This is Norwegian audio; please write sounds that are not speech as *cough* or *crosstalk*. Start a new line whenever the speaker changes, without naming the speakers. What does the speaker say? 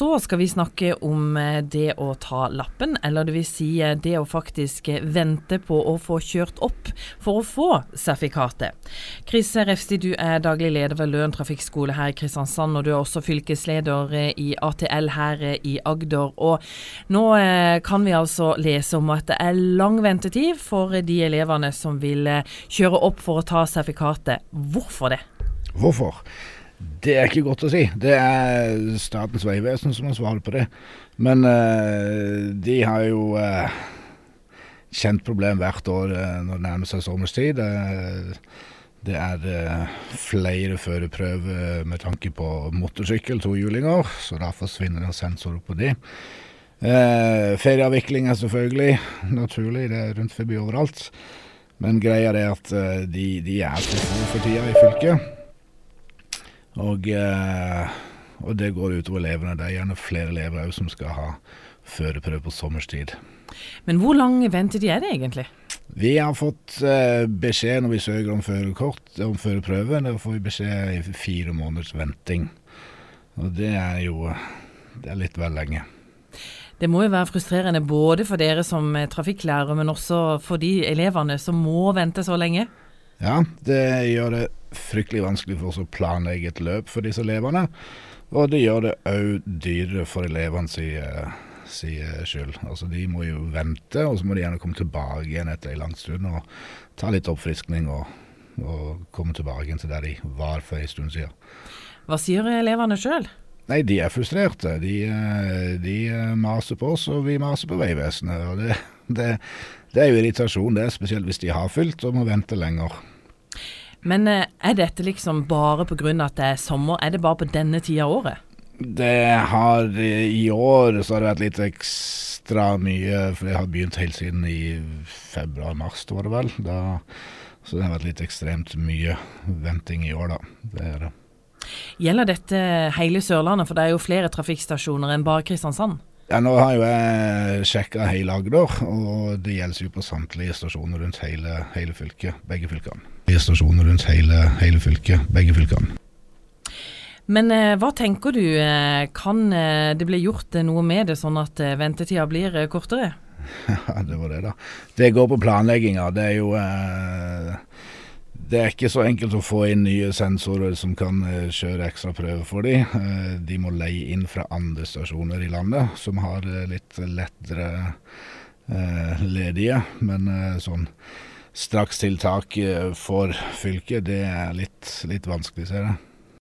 så skal vi snakke om eh, det å ta lappen, eller vil si eh, det å faktisk eh, vente på å få kjørt opp for å få sertifikatet. Chris Refsti, du er daglig leder ved Løren trafikkskole her i Kristiansand, og du er også fylkesleder i ATL her i Agder. Og nå kan vi altså lese om at det er lang ventetid for de elevene som vil kjøre opp for å ta sertifikatet. Hvorfor det?
Hvorfor? Det er ikke godt å si. Det er Statens vegvesen som har svaret på det. Men uh, de har jo uh, kjent problem hvert år uh, når det nærmer seg sommerstid. det er flere førerprøver med tanke på motorsykkel, tohjulinger, så da forsvinner det sensorer på de. ferieavvikling er selvfølgelig naturlig, det er rundt forbi overalt. Men greia er at de, de er for få for tida i fylket. Og, eh, og det går utover elevene. Det er gjerne flere elever òg som skal ha førerprøve på sommerstid.
Men hvor lang ventetid er det egentlig?
Vi har fått eh, beskjed når vi søker om førerkort, om førerprøve. Da får vi beskjed i fire måneders venting. Og det er jo det er litt vel lenge.
Det må jo være frustrerende både for dere som trafikklærere, men også for de elevene som må vente så lenge?
Ja, det gjør det fryktelig vanskelig for oss å planlegge et løp for disse elevene. Og det gjør det òg dyrere for elevene si, si skyld. Altså De må jo vente, og så må de gjerne komme tilbake igjen etter en lang stund og ta litt oppfriskning og, og komme tilbake igjen til der de var for en stund siden.
Hva sier elevene sjøl?
Nei, de er frustrerte. De, de, maser på oss, og vi maser på Vegvesenet. Og det, det, det, er jo irritasjon, det, spesielt hvis de har fylt og må vente lenger.
Men eh, er dette liksom bare pga. at det er sommer? Er det bare på denne tida av året?
Det har I år så har det vært litt ekstra mye, for det har begynt helt siden i februar-mars, var det vel. Da, så det har vært litt ekstremt mye venting i år, da. Det er det.
Gjelder dette hele Sørlandet, for det er jo flere trafikkstasjoner enn bare Kristiansand?
Ja, Nå har jo jeg sjekka hele Agder, og det gjelder jo på samtlige stasjoner rundt hele, hele fylket. Begge fylkene. Stasjoner rundt hele, hele fylket. Begge fylkene.
Men eh, hva tenker du, eh, kan eh, det bli gjort eh, noe med det, sånn at ventetida blir kortere? *laughs*
Ja, det var det, da. Det går på planlegginga. Det er jo eh, det er ikke så enkelt å få inn nye sensorer som kan kjøre ekstra prøver for dem. Uh, de må leie inn fra andre stasjoner i landet som har uh, litt lettere ledige. Men sånn strakstiltak for fylket, det er litt, litt vanskelig, ser jeg.